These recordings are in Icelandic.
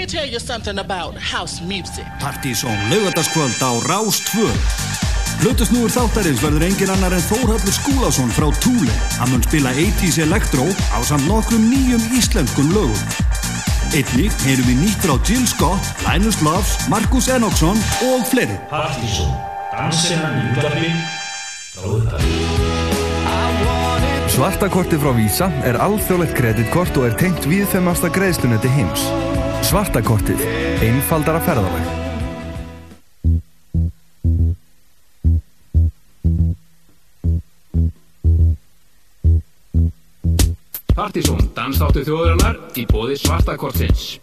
me tell you something about house music. Partizón laugardagskvöld á Rástvö. Hlutusnúur þáttarins verður engin annar en Þórhallur Skúlásson frá Túle. Hann mun spila 80's Electro á samt nokkrum nýjum íslenskum lögum. Einnig heyrum við nýtt frá Jill Scott, Linus Loves, Markus Enoksson og fleiri. Partizón, dansina í útvarfi frá upphafi. Svartakorti frá Visa er alþjóðlegt kreditkort og er tengt viðfemmasta greiðslunetti heims. Svartakortið. Einfaldara ferðalag. Partizón, dansþáttu þjóðurinnar í bóði Svartakortins.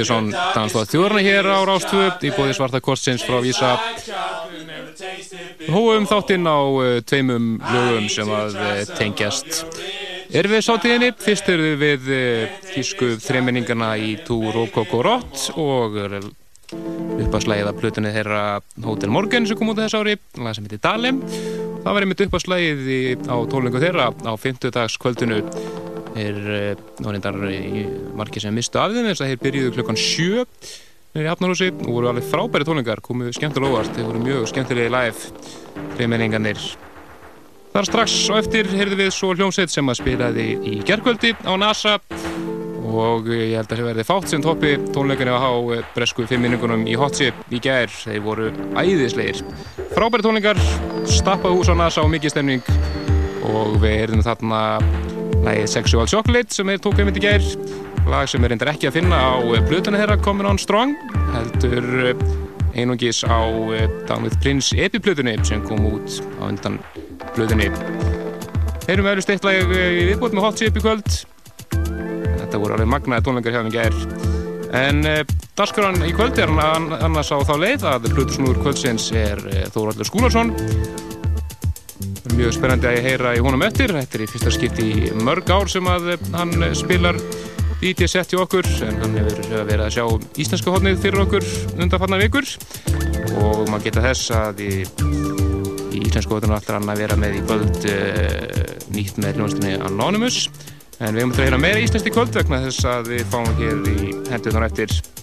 Partisón Danstóð þjóðarna hér á Rástvö í bóði svarta korsins frá Vísa Hóum þáttinn á uh, tveimum lögum sem að uh, tengjast. Erfið sátíðinni, fyrst eru við uh, þýsku þreiminningana í Tú Rókok og Rott og uppaslægið af plutunni þeirra Hotel Morgan sem kom út þessu ári, lag sem heitir Dalem. Það var einmitt uppaslægið í- á tólingu þeirra á 50 dags kvöldinu er náttúrulega margir sem mistu af þeim þess að þeir byrjuðu klukkan sjö nýri Hafnarhúsi. Og voru alveg frábæri tónlingar komuðu skemmtilega óvart, þeir voru mjög skemmtilegi live reymenningarnir þar strax og eftir heyrðu við svo hljómsveit sem að spilaði í gerkvöldi á NASA og ég held að það verði fátt sem toppi tónleikarni á há bresku fimmminningunum í Hotsi í gær, þeir voru æðislegir. Frábæri tónlingar stappað hús á NASA og mikið stemning og við heyrðum þarna lagið Sexual Chocolate sem þeir tók einmitt í gær. Lag sem er reyndar ekki að finna á plötunni þeirra Comin On Strong heldur eh, einungis á eh, Down with Prince epiplötunni sem kom út á undan plötunni. Heyrum við eflust eitt lag eh, í viðbót með Hot Chip í kvöld. Þetta voru alveg magnaði tónleikar hjá þeim gær. En dagskráran í kvöld er annars á þá leið að Plutusnúður kvöldsins er Þóraldur er mjög spennandi að ég heyra í honum eftir. Þetta er í fyrsta skipti í mörg ár sem að eh, hann spilar DJ-set hjá okkur en hann hefur verið að sjá íslenska hodnið fyrir okkur undanfarnar vikur og maður geta þess að í, í íslensku hodninu ætlar hann að vera með í kvöld uh, nýtt með hljónstinni Anonymous en við höfum að heyra meira íslenskt í kvöld vegna þess að við fáum hér í hendur þannig eftir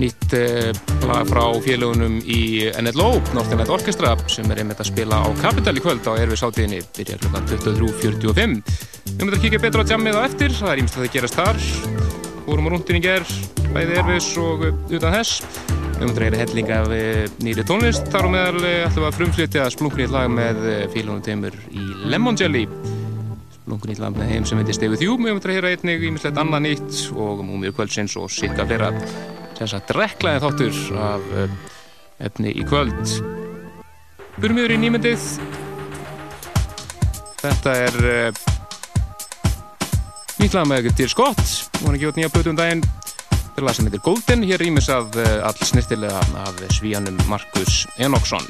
nýtt eh, lag frá félagunum í NLO, Northern Orchestra sem er einmitt að spila á Capital í kvöld á Erfis átíðinni, byrjar klukkan 23.45 Við myndum að kíkja betur á jammið á eftir, það er ímst að það gerast þar. Fórum á rúndin í ger, bæði Erfis og utan þess. Við myndum að reyna helling af eh, nýri tónlist. Þar á meðal eh, ætlum að frumflytja splunkunýtt lag með félagunum teimur í Lemon Jelly. Splunkunýtt lag með þeim sem heitir With You. Við myndum að heyra einnig ímislegt annað nýtt og múmið kvöldsins og sikka fleira þess að dreklaði þáttur af uh, efni í kvöld. Byrjum yfir í nýmyndið. Þetta er uh, nýtt lag með Dear Scott. Hún er út nýja plötu um daginn. Þetta er lag sem heitir Golden, hér rýmis að uh, all snirtilega af svíjanum Markus Enoksson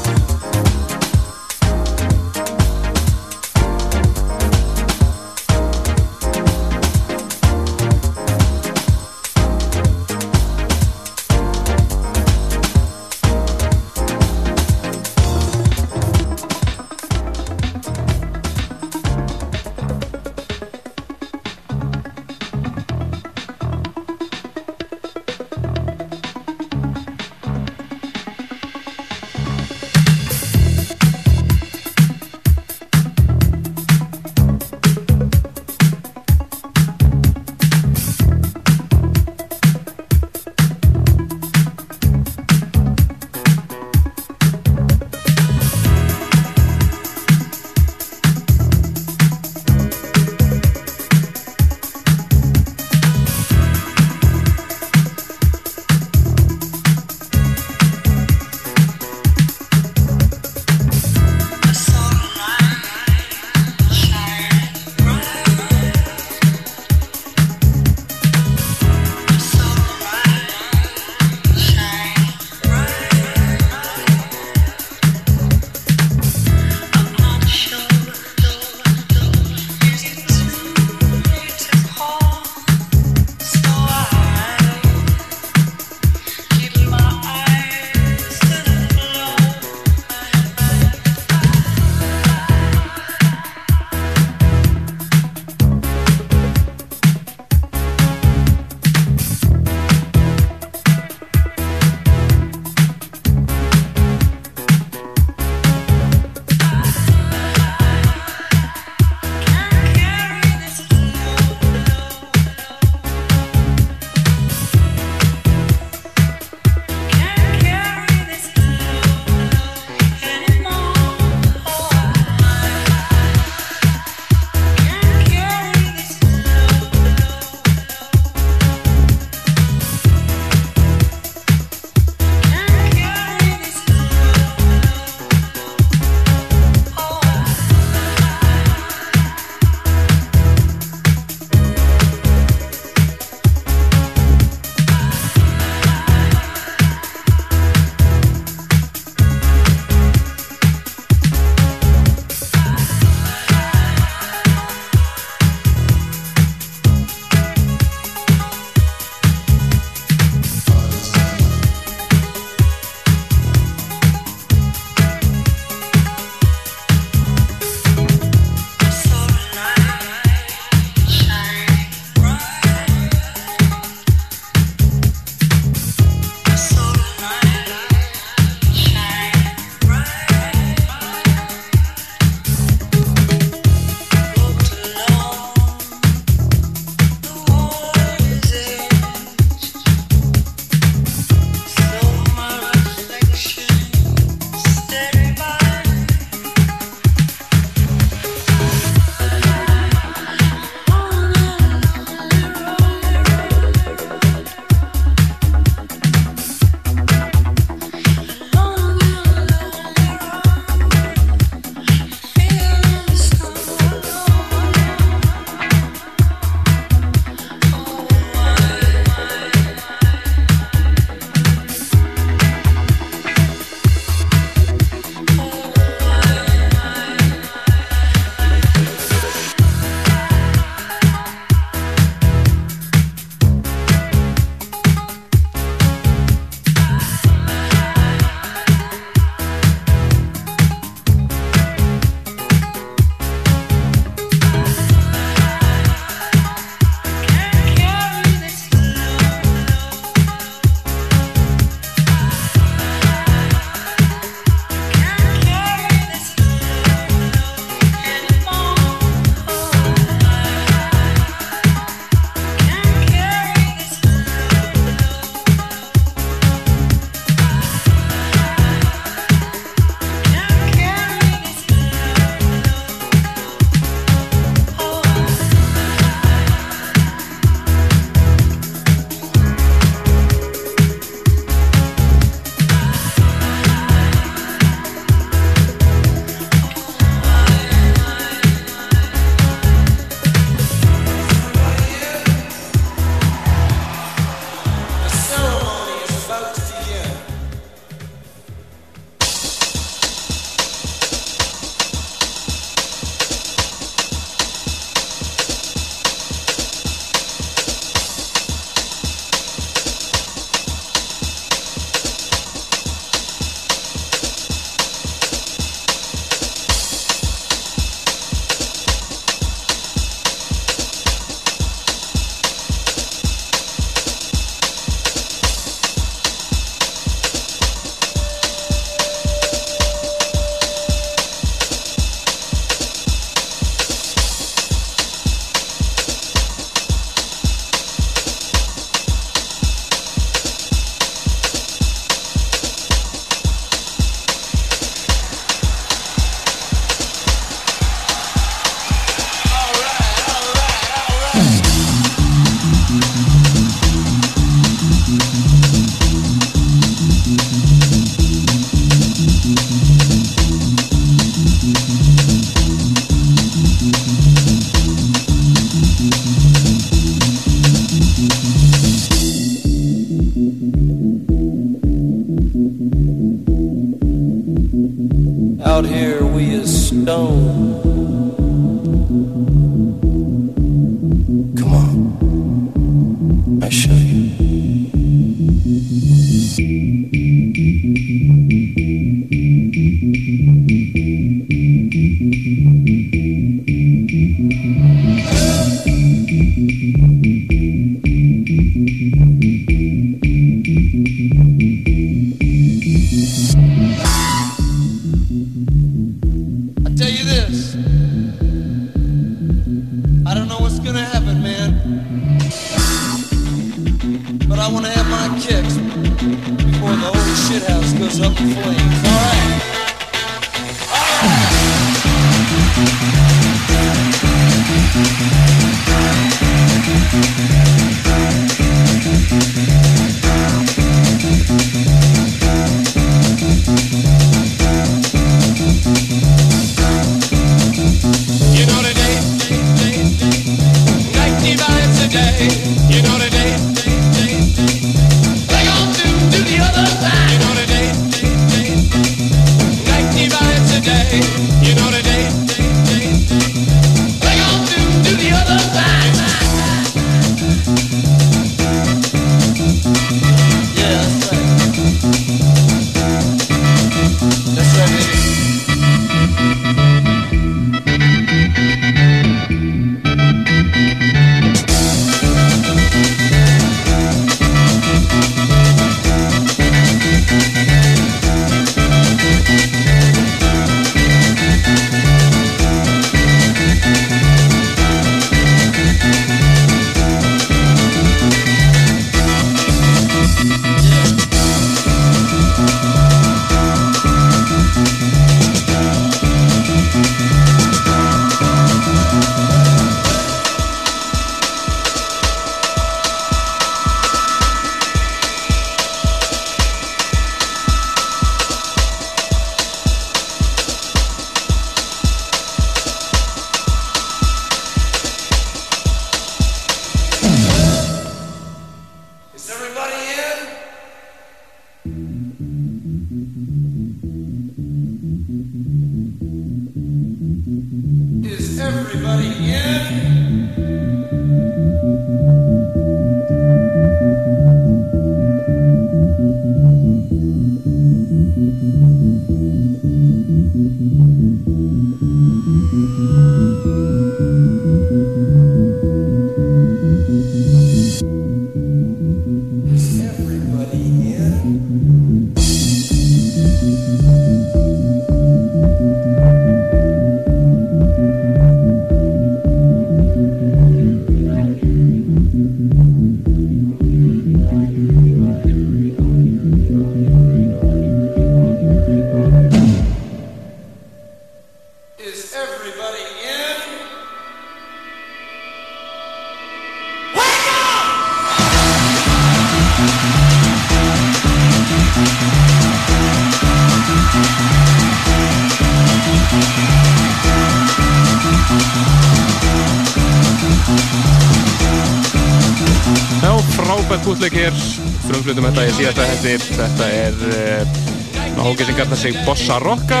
hætti þetta er uh, hókið sem gæta sig Bossa Rocka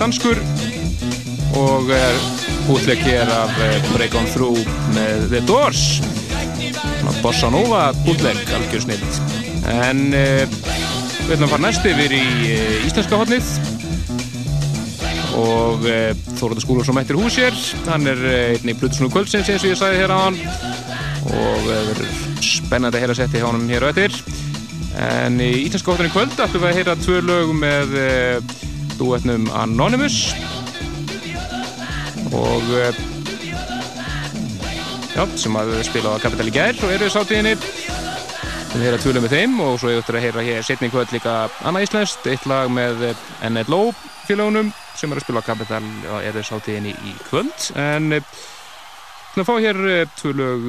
danskur. Og er útleik hér af uh, Break On Through með The Doors. Bossa Nova útleik, algjör snill en við ætlum að fara næst yfir í íslenska hotnið og uh, Þóraður Skúlur sem mættir hús hér. Hann er einn í Plutusnúi kvöldsins eins og ég sagði hér á hann og það verður spennandi að heyra setti hjá honum hér á eftir en í íslenska hóttunni kvöld ætlum við að heyra tvö lög með uh, duetnum Anonymous. Og uh, já, sem að spila á Kapital í gær og eru sátíðinni. Við heyra tvö lög með þeim og svo hefur við að heyra hér setni í kvöld líka annað íslenskt, eitt lag með uh, NLO félagunum sem eru að spila á Kapital og eru sátíðinni í kvöld. En uh, Þannig að fá hér tvö lög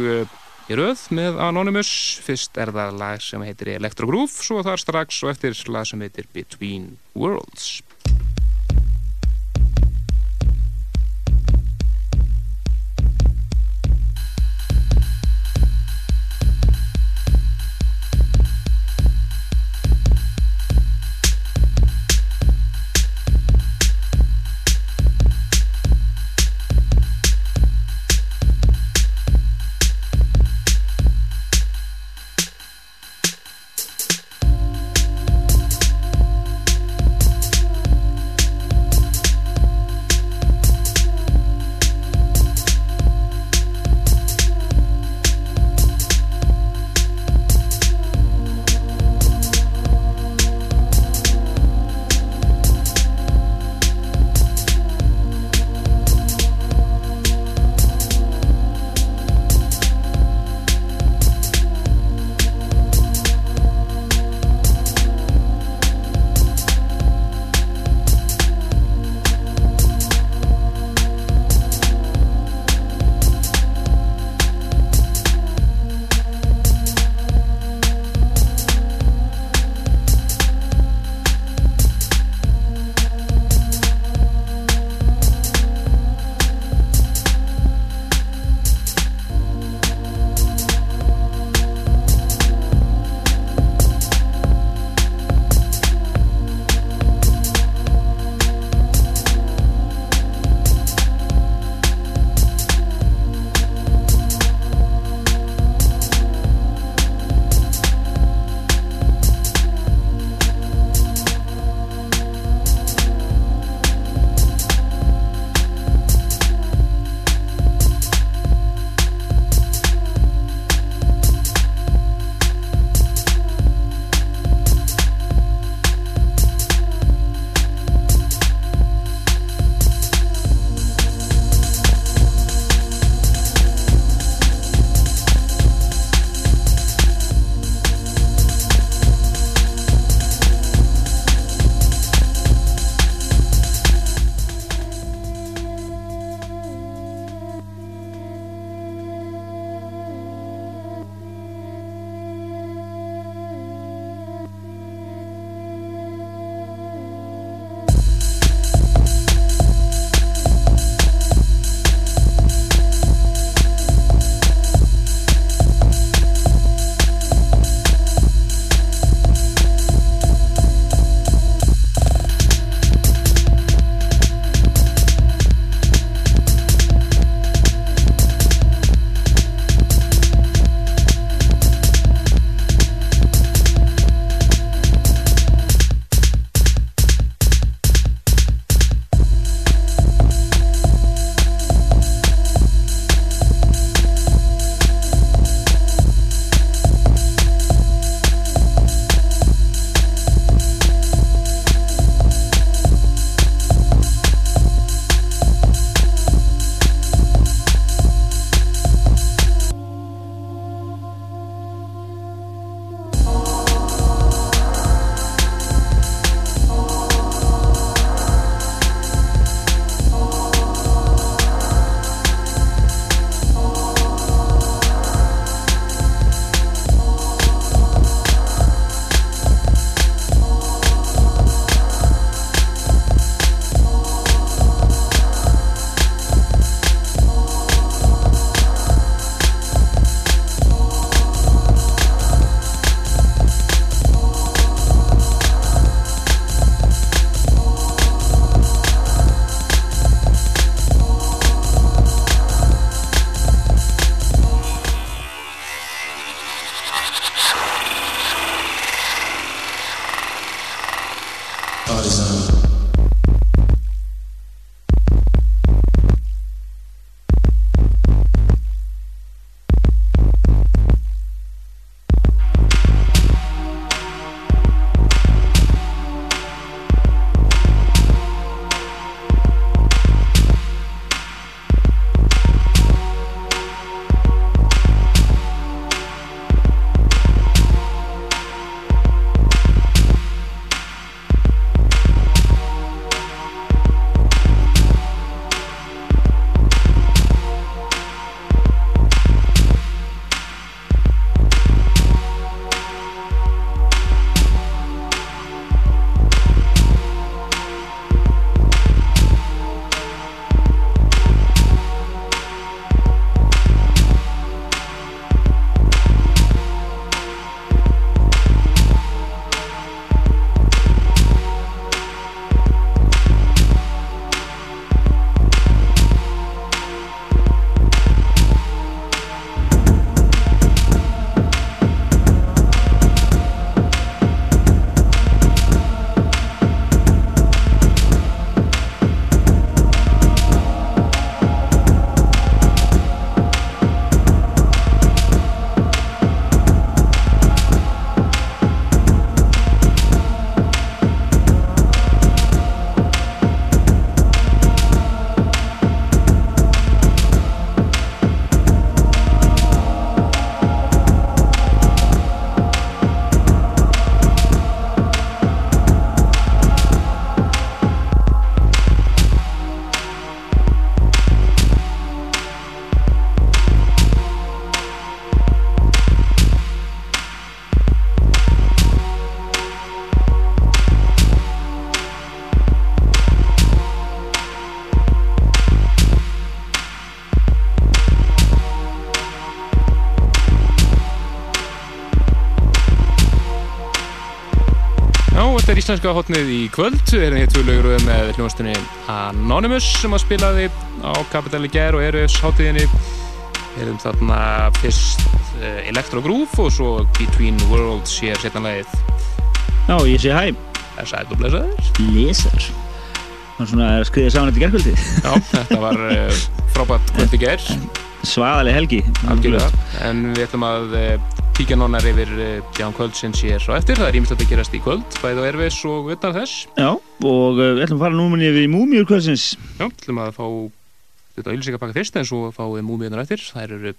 í röð með Anonymous. Fyrst er það lag sem heitir Electro Groove, svo þar strax og eftir lag sem heitir Between Worlds. Íslenska hotnið í kvöld. Við erum hér tvö lögur með hljóðastunni Anonymous sem að spilaði á Capital í gær og RS hátíðinni. Við erum þarna fyrst uh, Electro Groove og svo Between Worlds hér setna lagið. Já, ég sé hæ, er sætt og blessaður. Leser. Það er svona að skriða saman þetta gerkvöldi. Já, þetta var uh, frábært kvöld í gær. Svaðaleg helgi. algjörlega. En við ætlum að uh, kíkja nánar yfir uh, Ján kvöldsins hér svo eftir. Það er ímest að gerast í kvöld bæði á Erfis og utan þess. Já, og uh, við ætlum að fara númunni yfir í múmiur kvöldsins. Já, ætlum að fá þetta auðlýsingapakka fyrst en svo fáum við múmiðunar eftir. Þær eru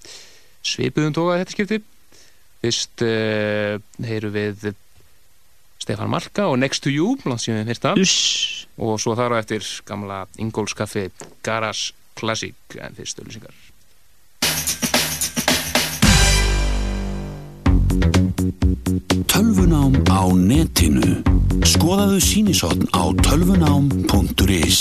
svipuðum tóka þetta skipti. Fyrst uh, heyru við Stefán Malka og Next to You sem við Uss. og svo þar á eftir gamla Ingólfskaffi Garas Classic en fyrst auðlýsingar Tölvunám á netinu. Skoðaðu sínisotn á tölvunám.is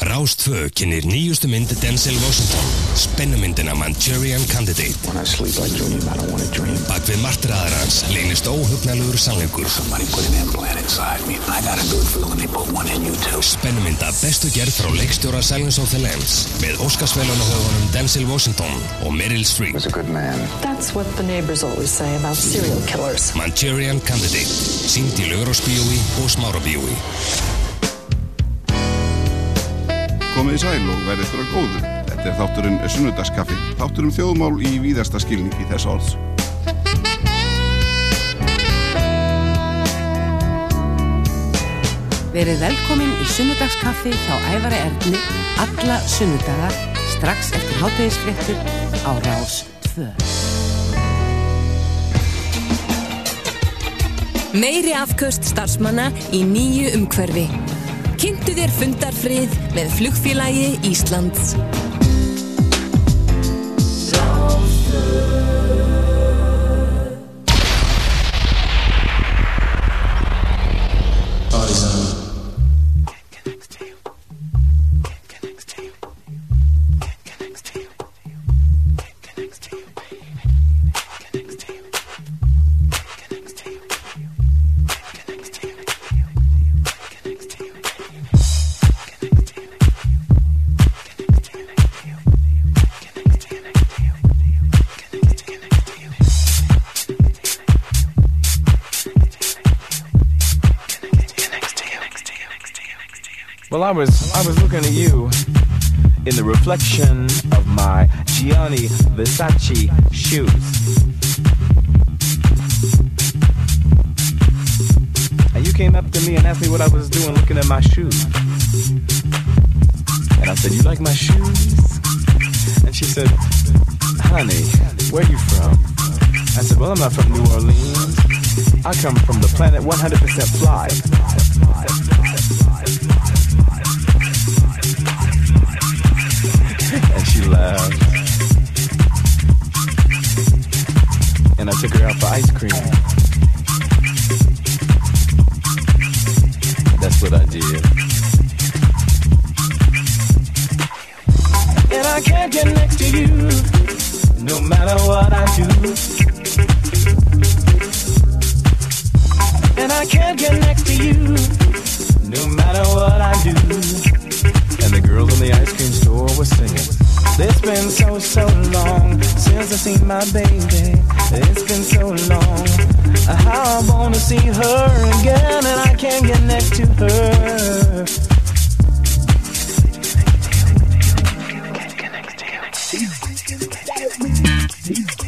Rástfö kynir nýjustu mynd Denzel Washington Spennumyndina Manchurian Candidate When I sleep I dream, I don't want to dream. Bak við martraðar hans leynist óhugnalögur sannleikur Somebody put an implant inside me. I got a good feeling they put one in you too. Spennumynda bestu gerð frá leikstjóra Silence of the Lambs með Óskarsvelunahöfunum Denzel Washington og Meryl Streep He's a good man. That's what the neighbors always say about serial killers. Manchurian Candidate sínd í Laugrósbíói og Smárabíói Komið í sæl og verðið þrjá góðu. Þetta er þátturinn Sunnudagskaffi. Þátturinn þjóðmál í víðasta skilningi þess orðs. Verið velkomin í sunnudagskaffi hjá Ævari Erni alla sunnudaga strax eftir hátægisfréttur á Rás 2. Meiri afköst starfsmanna í nýju umhverfi. Kynntu þér fundarfrið með flugfélagi Íslands. I was I was looking at you in the reflection of my Gianni Versace shoes. And you came up to me and asked me what I was doing looking at my shoes. And I said, "You like my shoes?" And she said, "Honey, where you from?" I said, "Well, I'm not from New Orleans. I come from the planet 100% fly." And. And I took her out for ice cream. That's what I did. And I can't get next to you, no matter what I do. And I can't get next to you, no matter what I do. And the girls in the ice cream store were singing. It's been so, so long since I seen my baby. It's been so long. How I wanna see her again, and I can't get next to her. To you,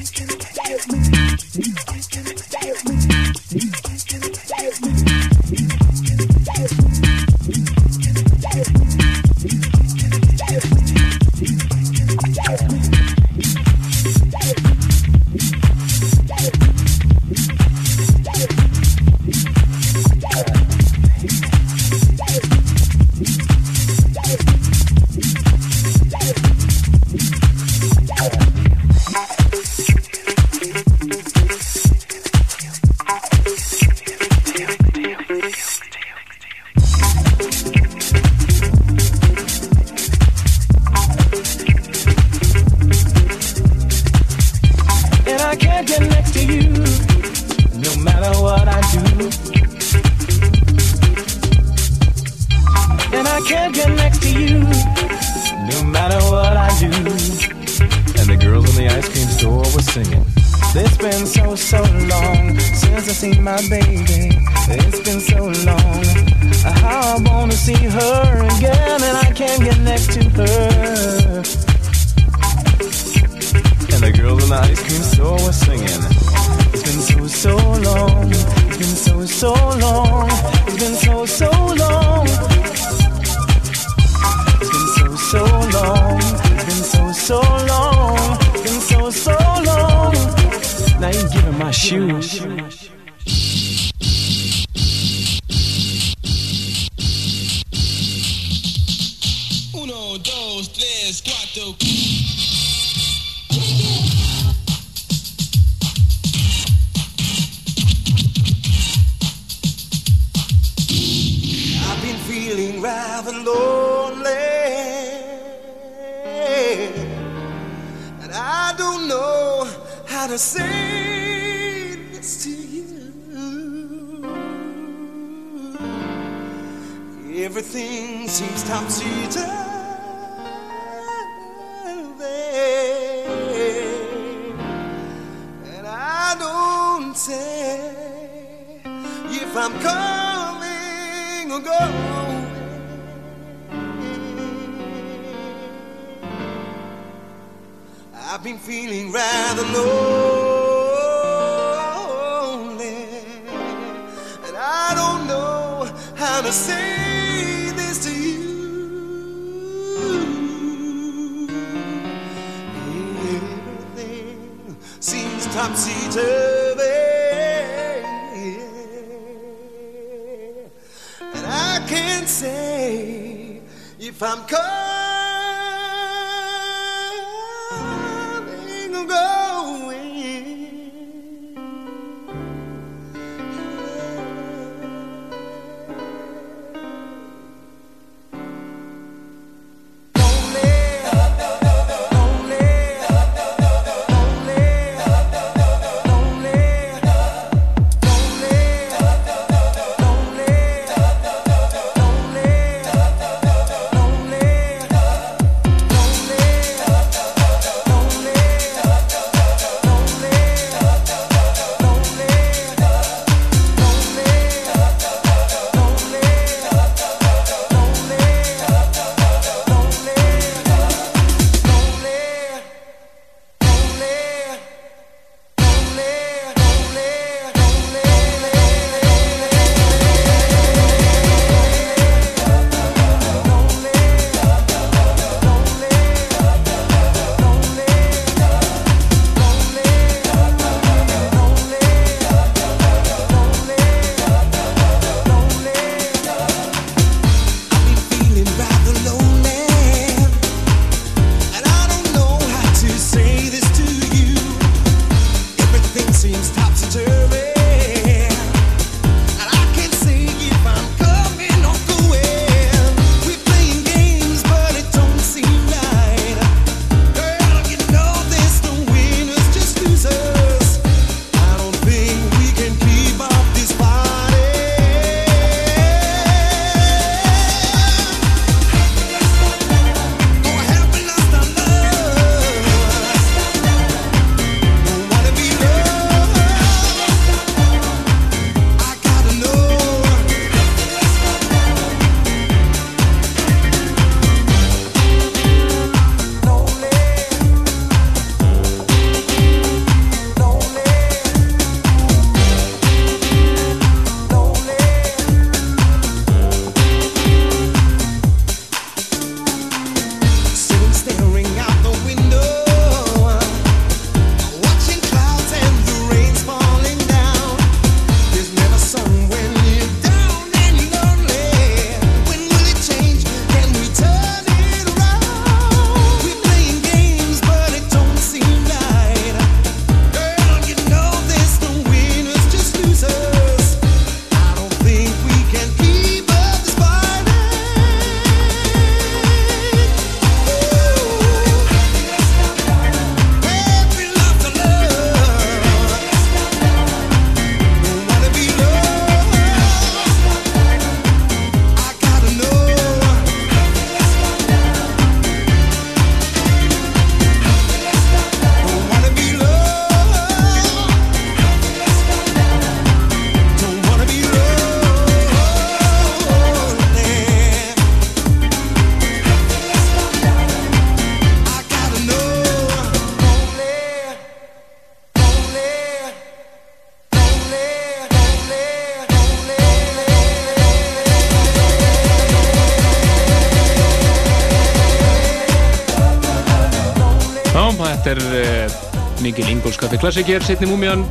Ingolskaffi klassiker, setni múmian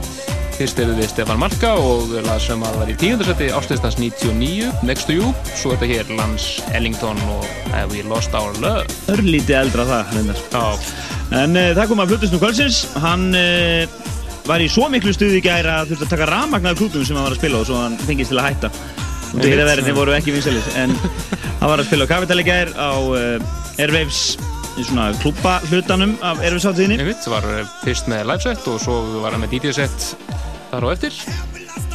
Fyrst erum við Stefan Marka og lag sem að var í tíundarsætti áslýstans 99, Next to You Svo er þetta hér Lance Ellington og Have We Lost Our Love Örlítið eldra það. En uh, það kom að flutusnum kvöldsins. Hann uh, var í svo miklu stuði í gæra að þurfti að taka rafmagnar klútum sem hann var að spila og svo hann fengist til að hætta. Og Einmitt. dýraverðinni voru ekki vinsalir. En hann var að spila á Kapital í gær á uh, Airwaves í svona klúpa hlutanum af Airwaves áttíðinni. Einmitt, var uh, fyrst með liveset og svo var hann með DJ-set þar á eftir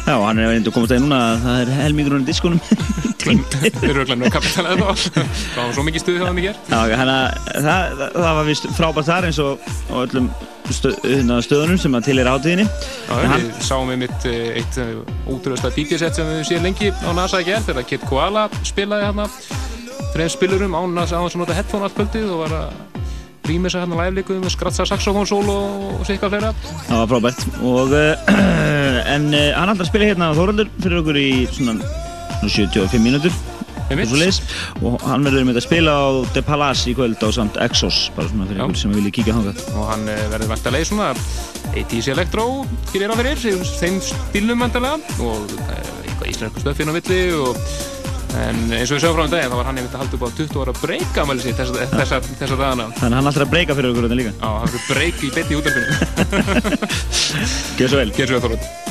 Já, og hann er reyndu að komast að núna að það er helmingurinn í diskonum. Þeir eru öll með kapitalega þá Það var svo mikið stuði hjá þeim í ger Já, hann að það, það, það var vist frábært þar eins og, og öllum hérna, stöðunum sem að til er átíðinni. Já, við sáum við mitt eh, eitt útrúðasta DJ-set sem við séum lengi á NASA í gerð þegar Kid Koala spilaði hérna þreim spilurum án að hann sem nota headphone allt kvöldið og var að rýmisa hérna live-líku með skratsa saxofón-sól og sikka fleira. Það var frábært. Og uh, en hann alltaf að spila hérna á Þóraldur fyrir okkur í svona, svona 75 mínútur og, og hann verður með að spila á The Palace í kvöld á samt Exos bara svona fyrir Já. ykkur sem vilja kíkja þangað. Og hann eh, verður vantarlega svona 80s Electro gerir á fyrir þeim stílnum vantarlega og eh, eitthvað íslensku stöfin á milli og en eins og við sögum frá um daginn þá var hann einmitt að halda upp á 20 ára breyka mæli sitt þessa, þessa, þessa dagana. Þannig hann alltaf breyka fyrir okkur þetta líka. Já, hann fyrir breyk í beinni í útverfinu Gjör svo vel. Gjör svo vel Þorvald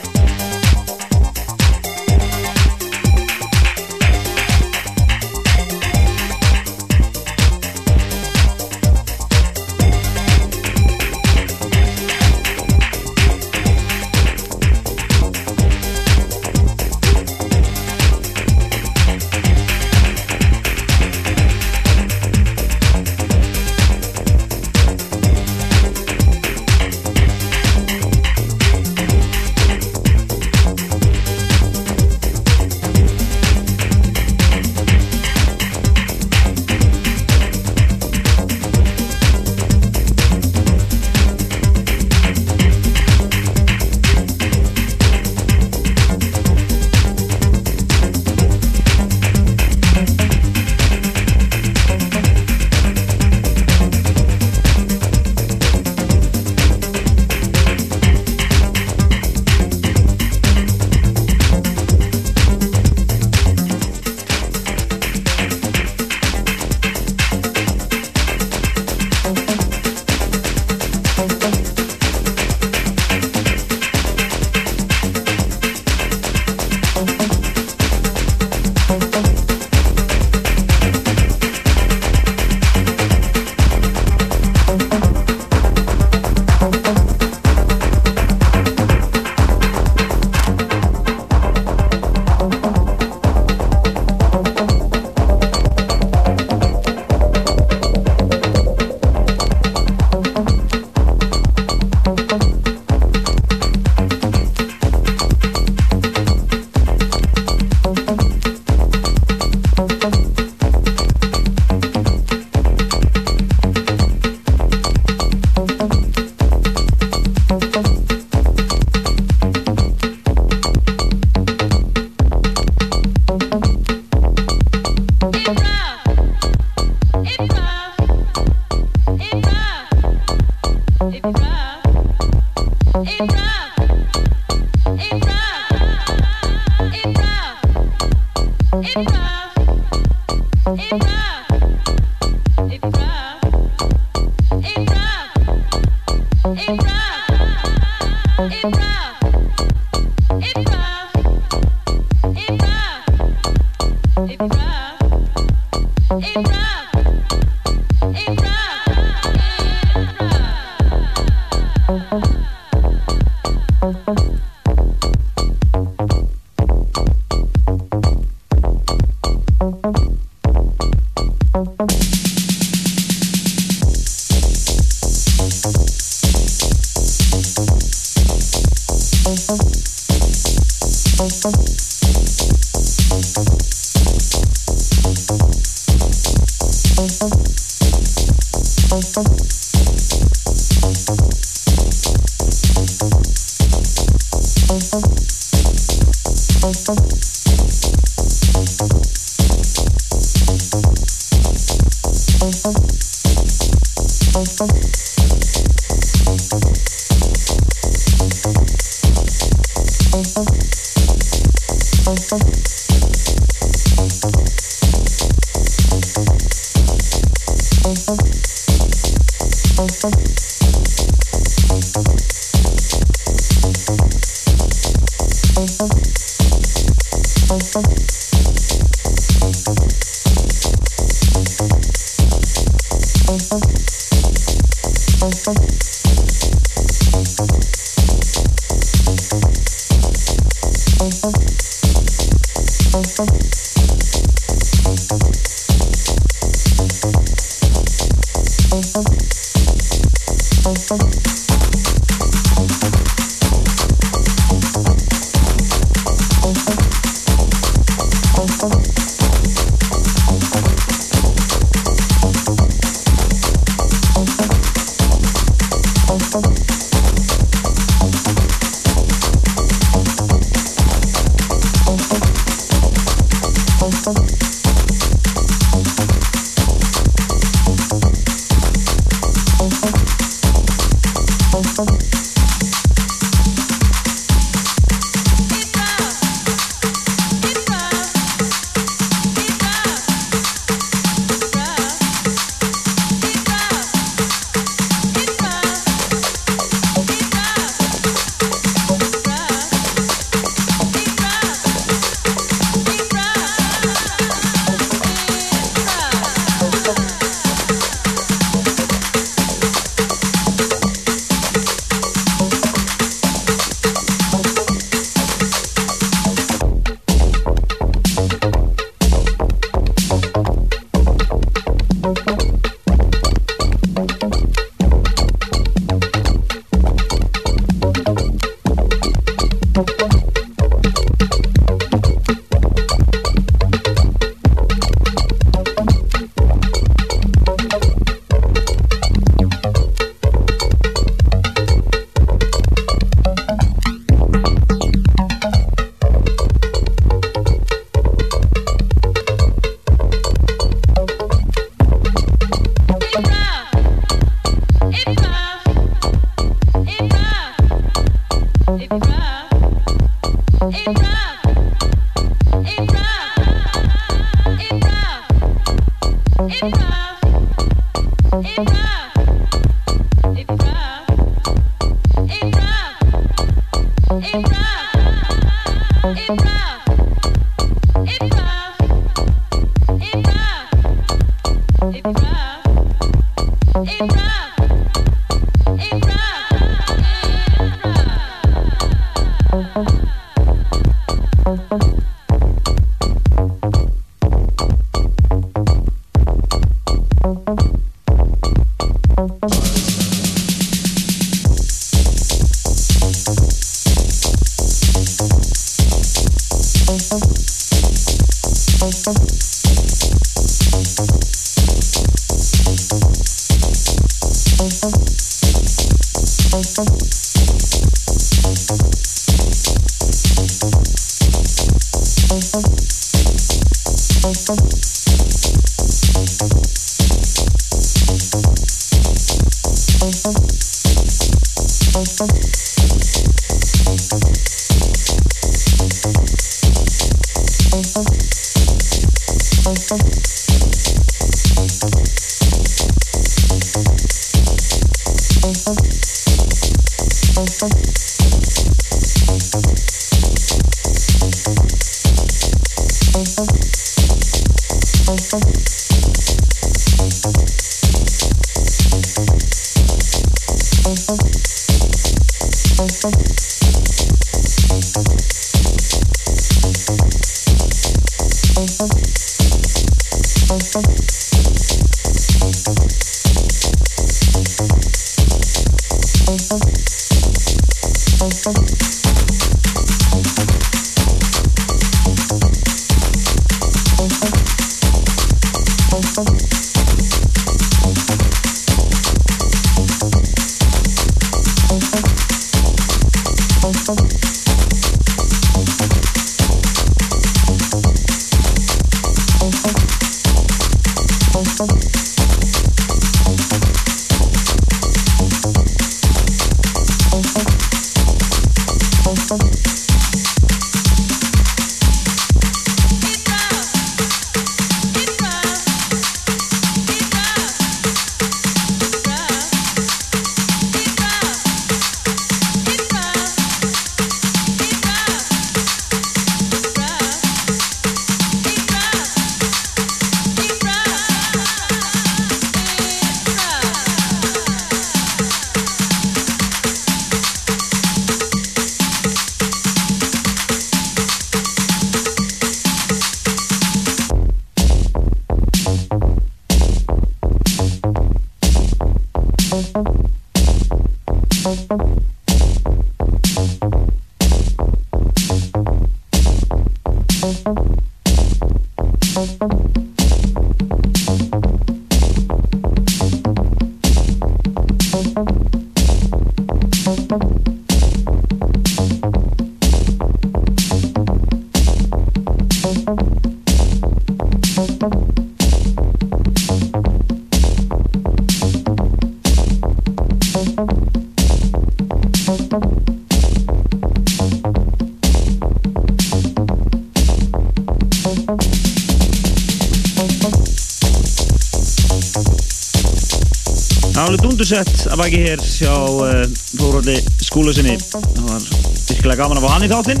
að baki hér hjá uh, Þóróldi skúlasinni. Það var virkilega gaman að fá hann í þáttinn.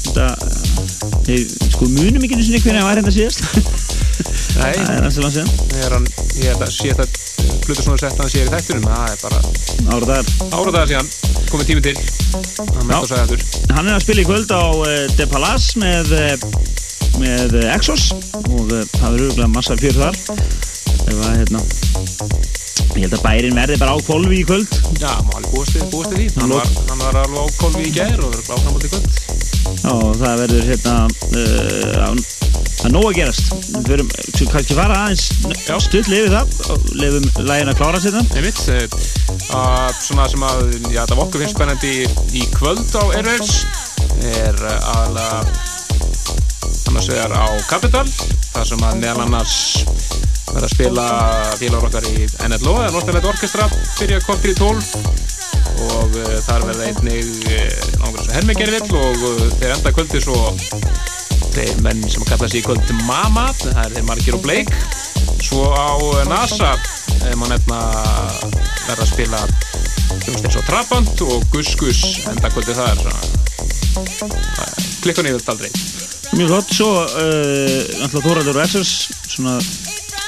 Þetta, uh, sko munum ekki einu sinni hvernig hann var hérna síðast. Nei, Það er næstu langt síðan. Ég er að sé þetta hlutur svona sett að hann sé í þættunum, það er bara Áradagar. áradagar síðan, komið tími til. Hann er að spila í kvöld á uh, De Palace með, með Exos og það verður auðvitað massa fjör þar. Ef að, hérna, ég held að bærin verði bara á kolvi í kvöld. Já, má alveg búast við, því. Hann var, hann var alveg á kolvi í gær og verður áframald í kvöld. Já, það verður hérna uh, á- að gerast við verum kannski fara aðeins stutt lifið það og lifum lægin að klára sér það Einmitt, uh, að svona sem að, já, það var okkur finnst spennandi í kvöld á Airwaves er aðalega annars vegar á Capital, þar sem að meðal annars verða að spila félagur okkar í NLO, eða Northern Light Orchestra, byrja kortir í 12 og uh, þar verða einnig náttúrulega svo hermegerfill og uh, þeir enda kvöldi svo þeir menn sem að kalla sig í kvöld Mama, það er þeir margir og bleik svo á uh, NASA ef maður nefna verða að spila hljómsið eins og Trabant og Gus Gus enda kvöldi þar. Klikka niður þetta aldrei. Mjög gott, svo uh, og Exos svona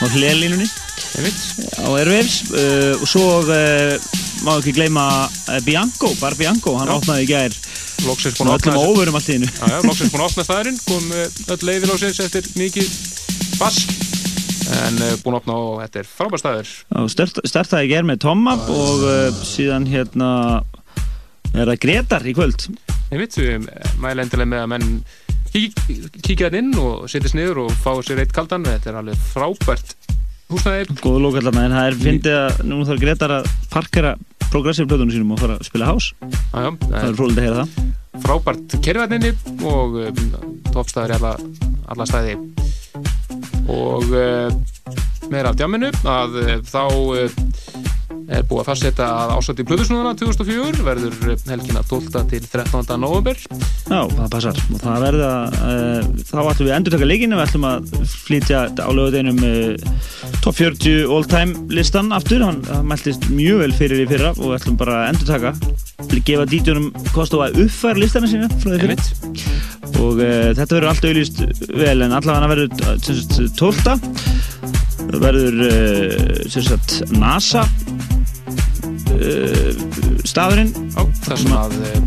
á hlélínunni á Airwaves uh, og svo uh, má ekki gleyma uh, Bianco, Bar Bianco hann Já. opnaði í gær. Loksins búin að öllum opna Já, já, loksins búin að opna staðurinn, kom uh, öll leiðir á sér eftir mikið bass en uh, búin að opna og þetta er frábær staður. Start, startaði í gær með Tomma og síðan hérna er það Gretar í kvöld. Ég veit, mæla endilega með að menn kíkja þetta inn og setjast niður og fá sér eitt kaldan. Þetta er alveg frábært húsnæði. Góðu lókallarna en það er fyndið að nú þarf Gretar að parkera progressive plötunum sínum og fara að spila hás Já, já, það er frólind að heyra það. frábært kerfæðinni og um, toppstæður í alla, alla stæði og uh, meira af djamminu að uh, þá uh, er búið að fastsetja að ásætti plöðusnúðuna 2004 verður uh, helgina 12. til 13. november Já, það passar og það verða, uh, þá ætlum við að endur taka leikinu, við ætlum að flytja á lögudeginum uh, top 40 all time listan aftur, hann, hann mæltist mjög vel fyrir í fyrra og við ætlum bara að endur taka gefa dítjunum kost á að uppfæra listana sína frá því fyrir og uh, þetta verður allt auðlýst vel en allavega verður sem sagt, 12. Verður sem sagt, NASA uh, staðurinn. Þar sem að uh,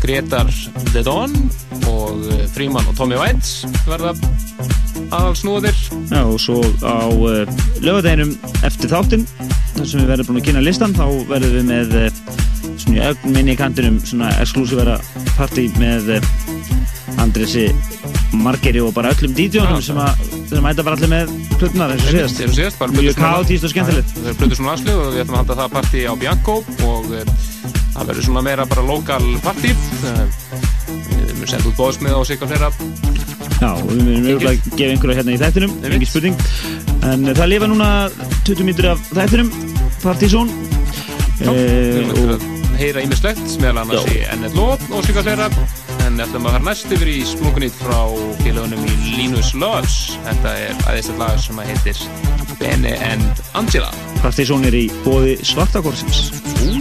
Gretar The Dawn og Fríman og Tommy White verða aðal snúðir Já, og svo á lögadeginum eftir þáttinn þar sem við verðum búin að kynna listan þá verðum við með svona ögn minni í kantinum svona exklusívera partí með Andresi Margeri og bara öllum DJ-unum sem að þeir mæta bara allir með plötunar eins og síðast. eins og síðast bara mjög kaotíst og skemmtilegt. Það er plötu svona aðslug og við ætlum að halda það partí á Bianco og eh, það verður svona meira bara lokal partí. Eh, við munum senda út bóðsmið og sig og fleira. Já, og við munum auðvitað að gefa einhverja hérna í þættinum, engin spurning. En uh, það lifa núna 20 mítur af þættinum, Partizón. Já, við Eh, munum að heyra ímislegt meðal annars í NLO og og fleira en ætlum að fara næst yfir í splunkunýtt frá félagunum í Linus Loves þetta er aðeins að lag sem að heitir Bene and Angela Partizón er í bóði Svartakorsins. Úi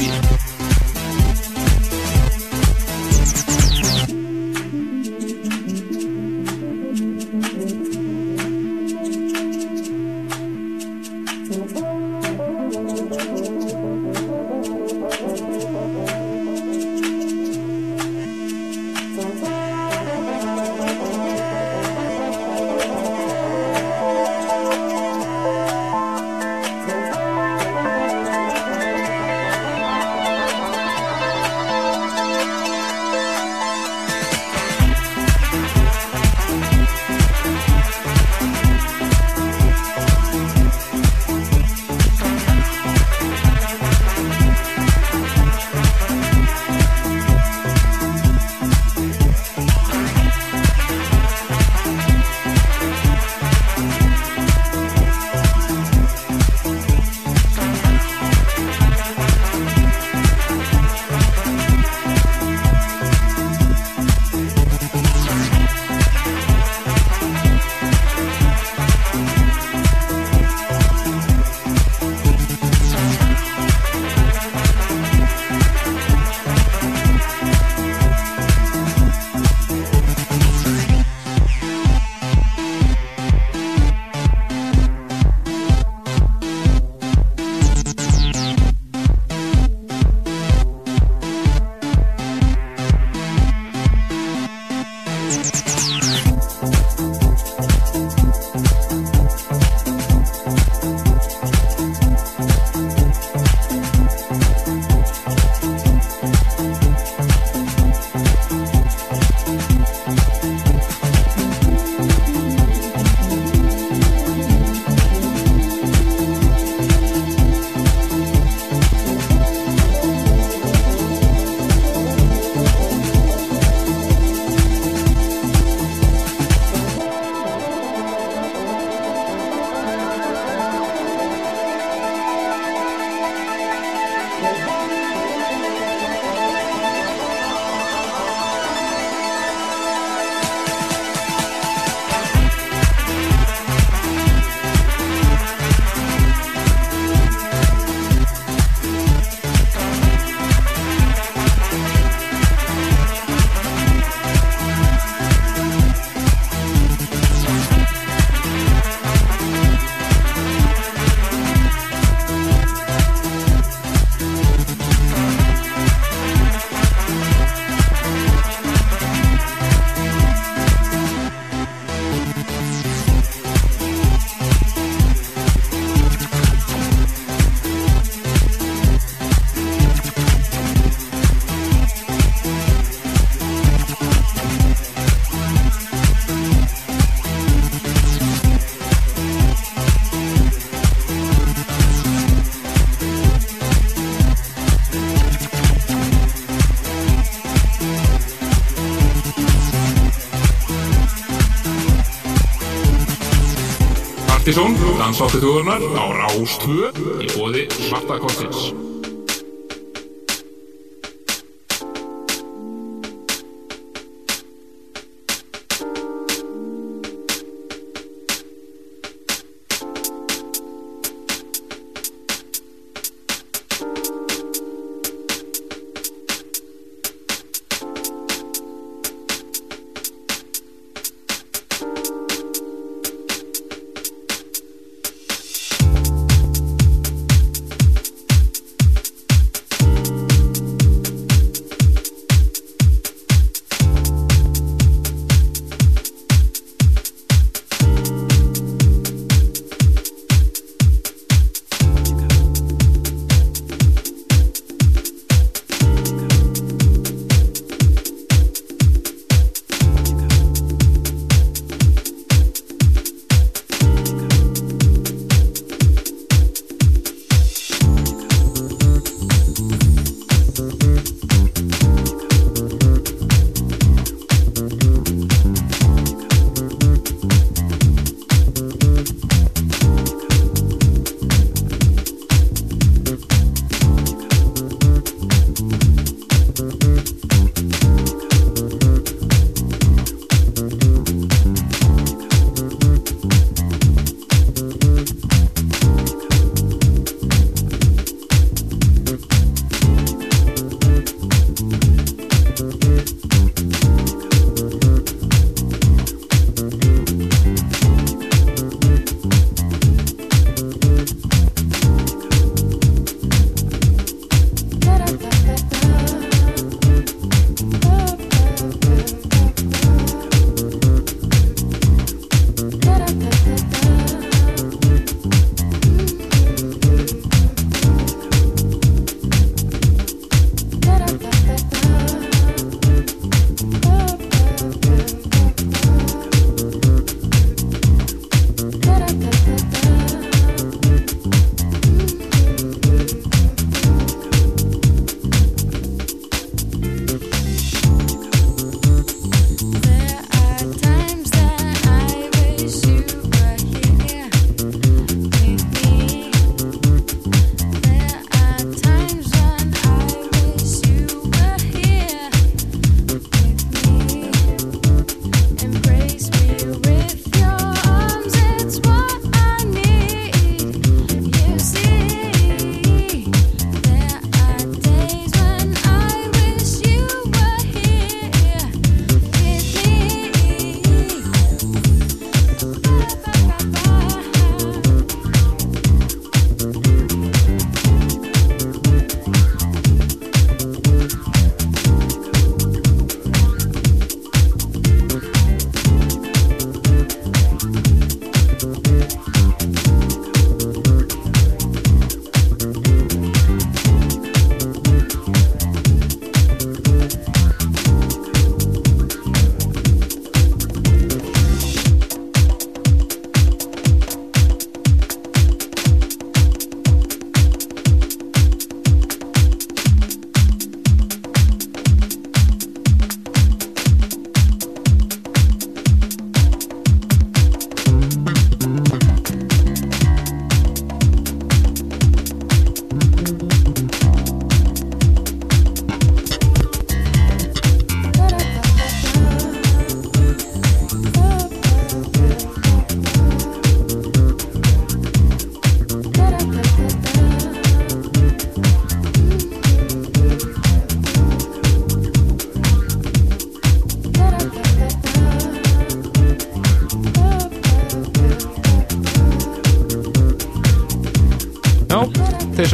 dansáttu þjóðurnar á Rástvö í bóði Svarta Korsins.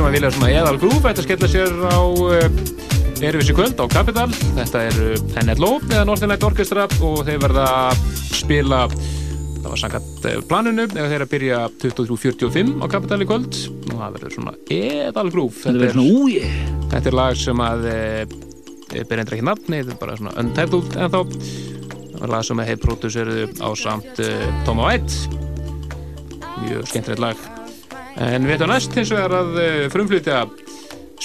Sem að vilja svona eðal grúf ætti að skella sér á uh, Erfissi kvöld á Capital þetta er uh, NLO eða Northern Light Orchestra og þeir verða að spila það var sangat uh, planinu eða þeir að byrja 23.45 á Capital í kvöld. Og það verður svona eðal grúf Þetta úi Þetta er lag sem að uh, ber endur ekki nafni, þetta er bara svona untitled en þá það var lag sem að heið pródúseruðu á samt Tom White. Mjög skemmtilegt lag En við veitum næst hins vegar að uh, frumflytja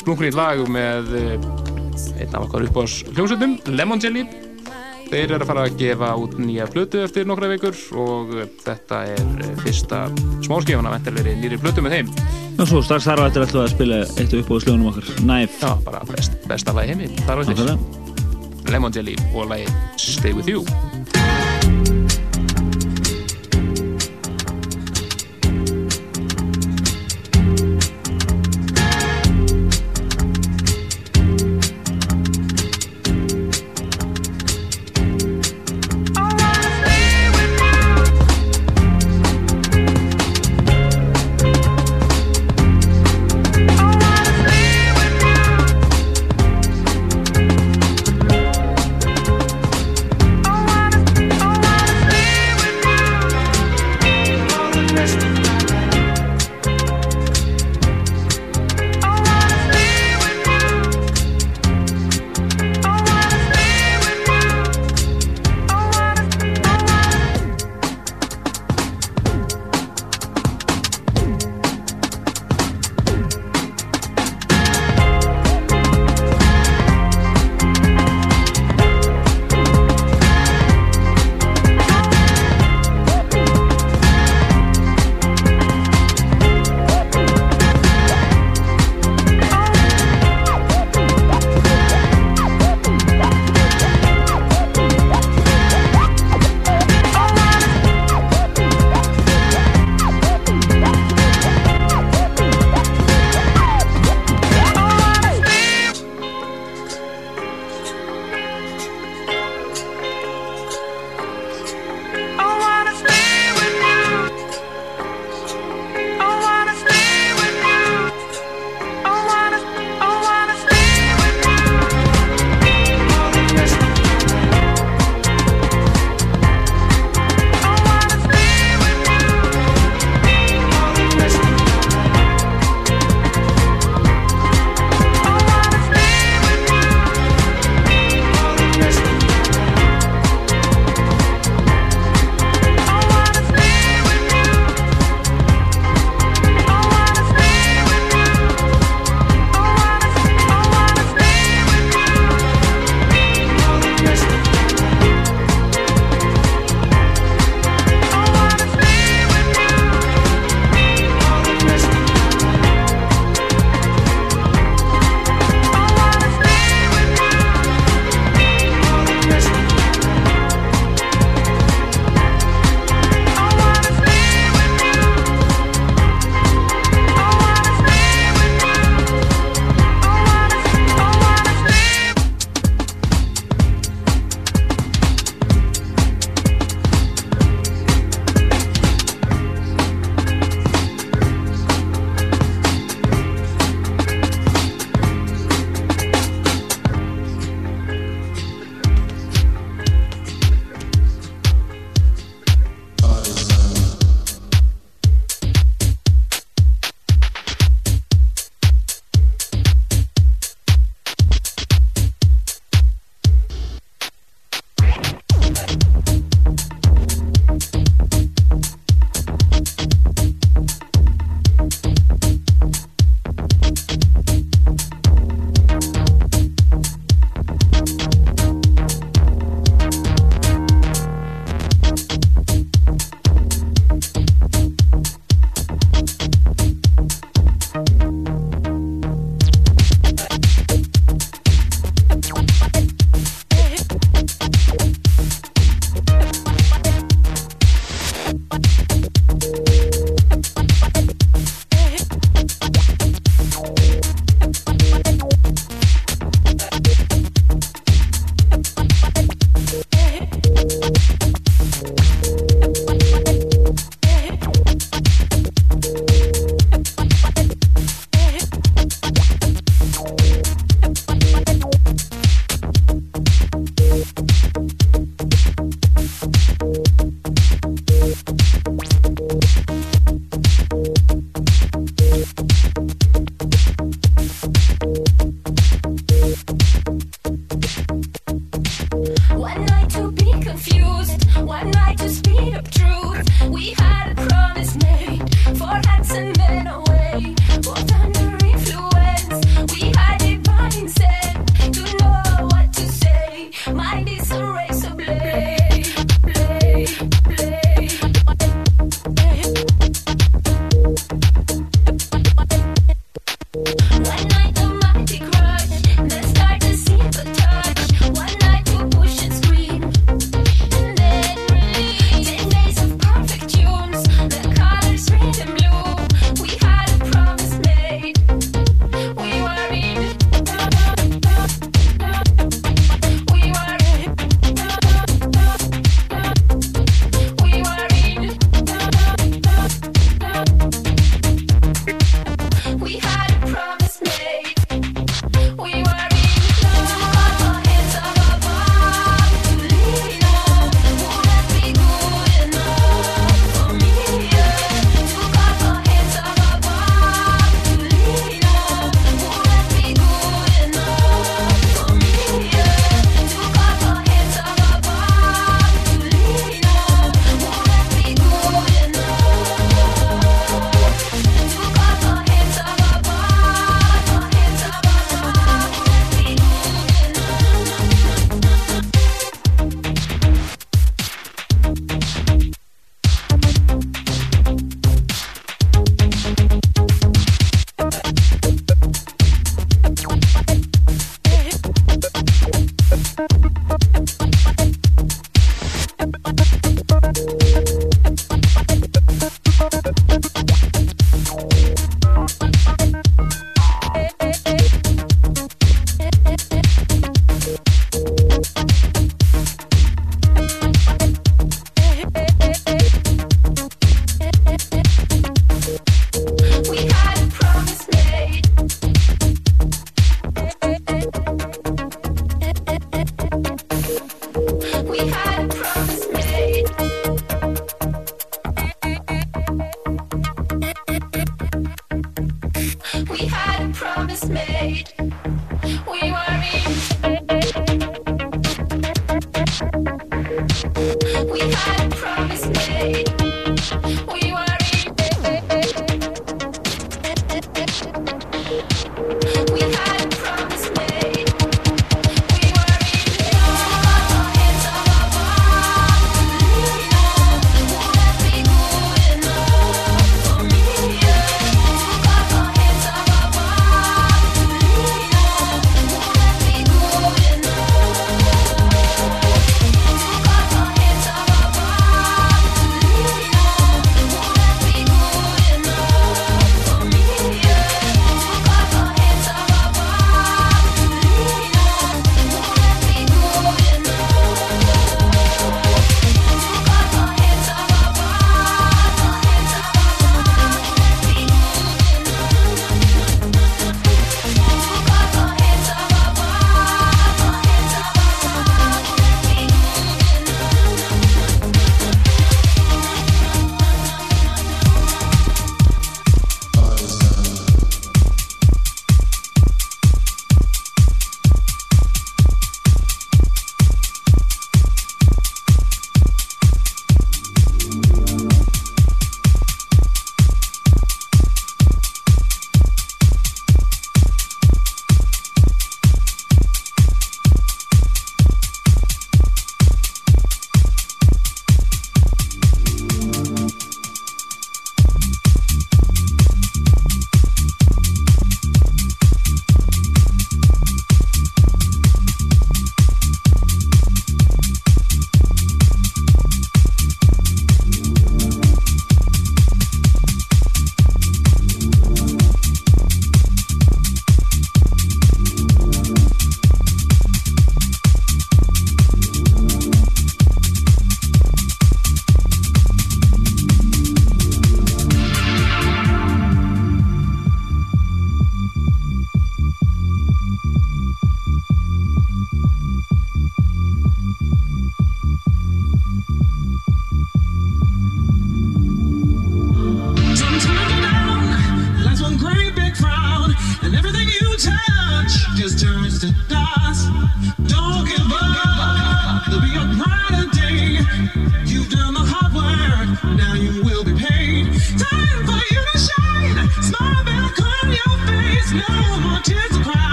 splunkunýtt lag með uh, einn af okkar uppáðs hljómsveitum, Lemon Jelly. Þeir eru að fara að gefa út nýja flötu eftir nokkra vikur og uh, þetta er fyrsta smáskifana vendarleiri nýri flötu með þeim. Og svo strax þar á eftir ætlum við að spila eitt uppáðs hljónum okkar, Knife. Já, bara best, besta lagi heimi, þar á eftir. Lemon Jelly og lagi Stay With You.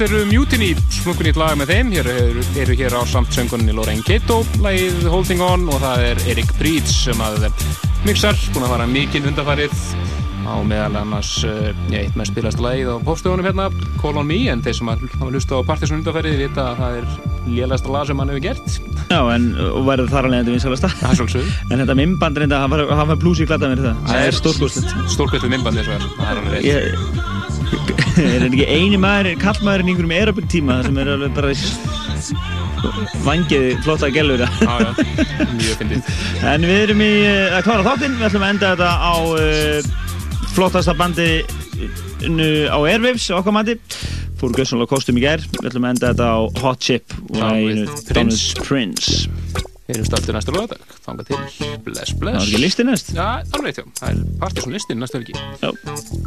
Þetta eru Mutiny, smunkunýtt lag með þeim. Hér eru, eru hér á samt söngunni Lorraine Kato, lagið Holding On og það er Erik Breeds sem að mixar, búin að fara mikinn undarfarið á meðal annars uh, eitt með spilast lagið á popstöðunum hérna, Call On Me, en þeir sem að hafa hlusta á Partisan undarfarið vita að það er lélægsta lag sem hann hefur gert. Já, en verður þar alveg endur vinsalasta. Það er svolítið. En þetta mimband reynda, hann var, hann var blúsi glada mér það. Það er. Stórkostlegt mimband þess að það er alveg er ekki eini maður, kallmaðurinn í einhverjum aerobic tíma sem er alveg bara vangið flotta gælur. Já, já, mjög fyndið. En við erum í eh, að klára þáttinn, við ætlum að enda þetta á uh, flottasta bandi á Airwaves, okkar mandi. Fóru gössanlega kostum í gær, við ætlum að enda þetta á Hot Chip og Prince. Prince. Erum startið næsta lögadag, þanga til, bless, bless. Það var ekki listi næst? Já, alveg, já, það er Partisan listin næsta helgi. Já.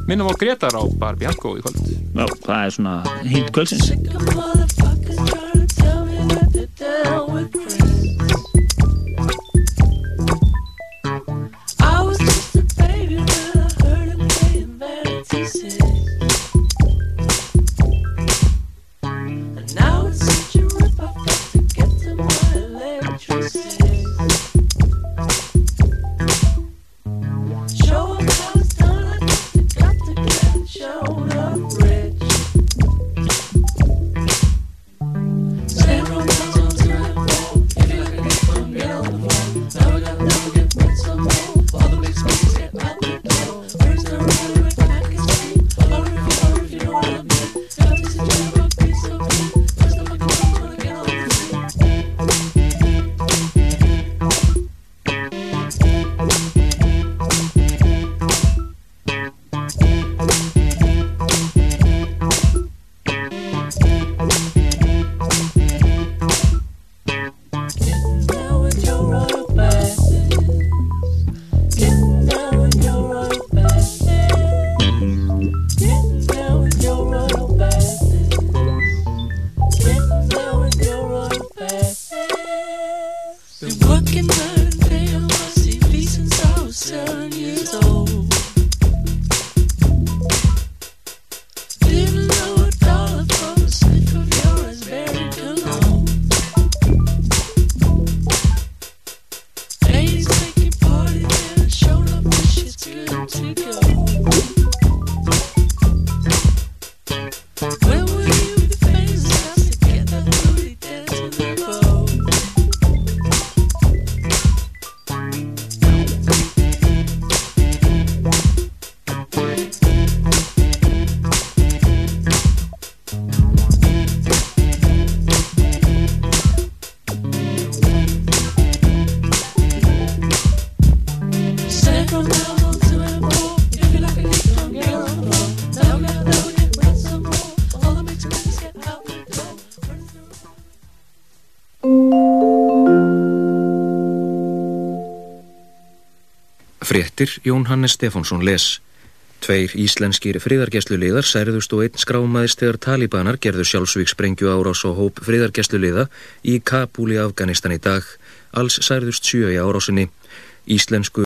Minnum á Gretar á Bar Bianco í kvöld. Já, það er svona hint kvöldsins. Fréttir Jón Hannes Stefánsson les. Tveir íslenskir friðargæsluliðar særðust og einn skrámaðist þegar talibanar gerðu sjálfsvíksprengju árás á hóp friðargæsluliða í Kabul í Afganistan í dag. Alls særðust sjö í árásinni. Íslensku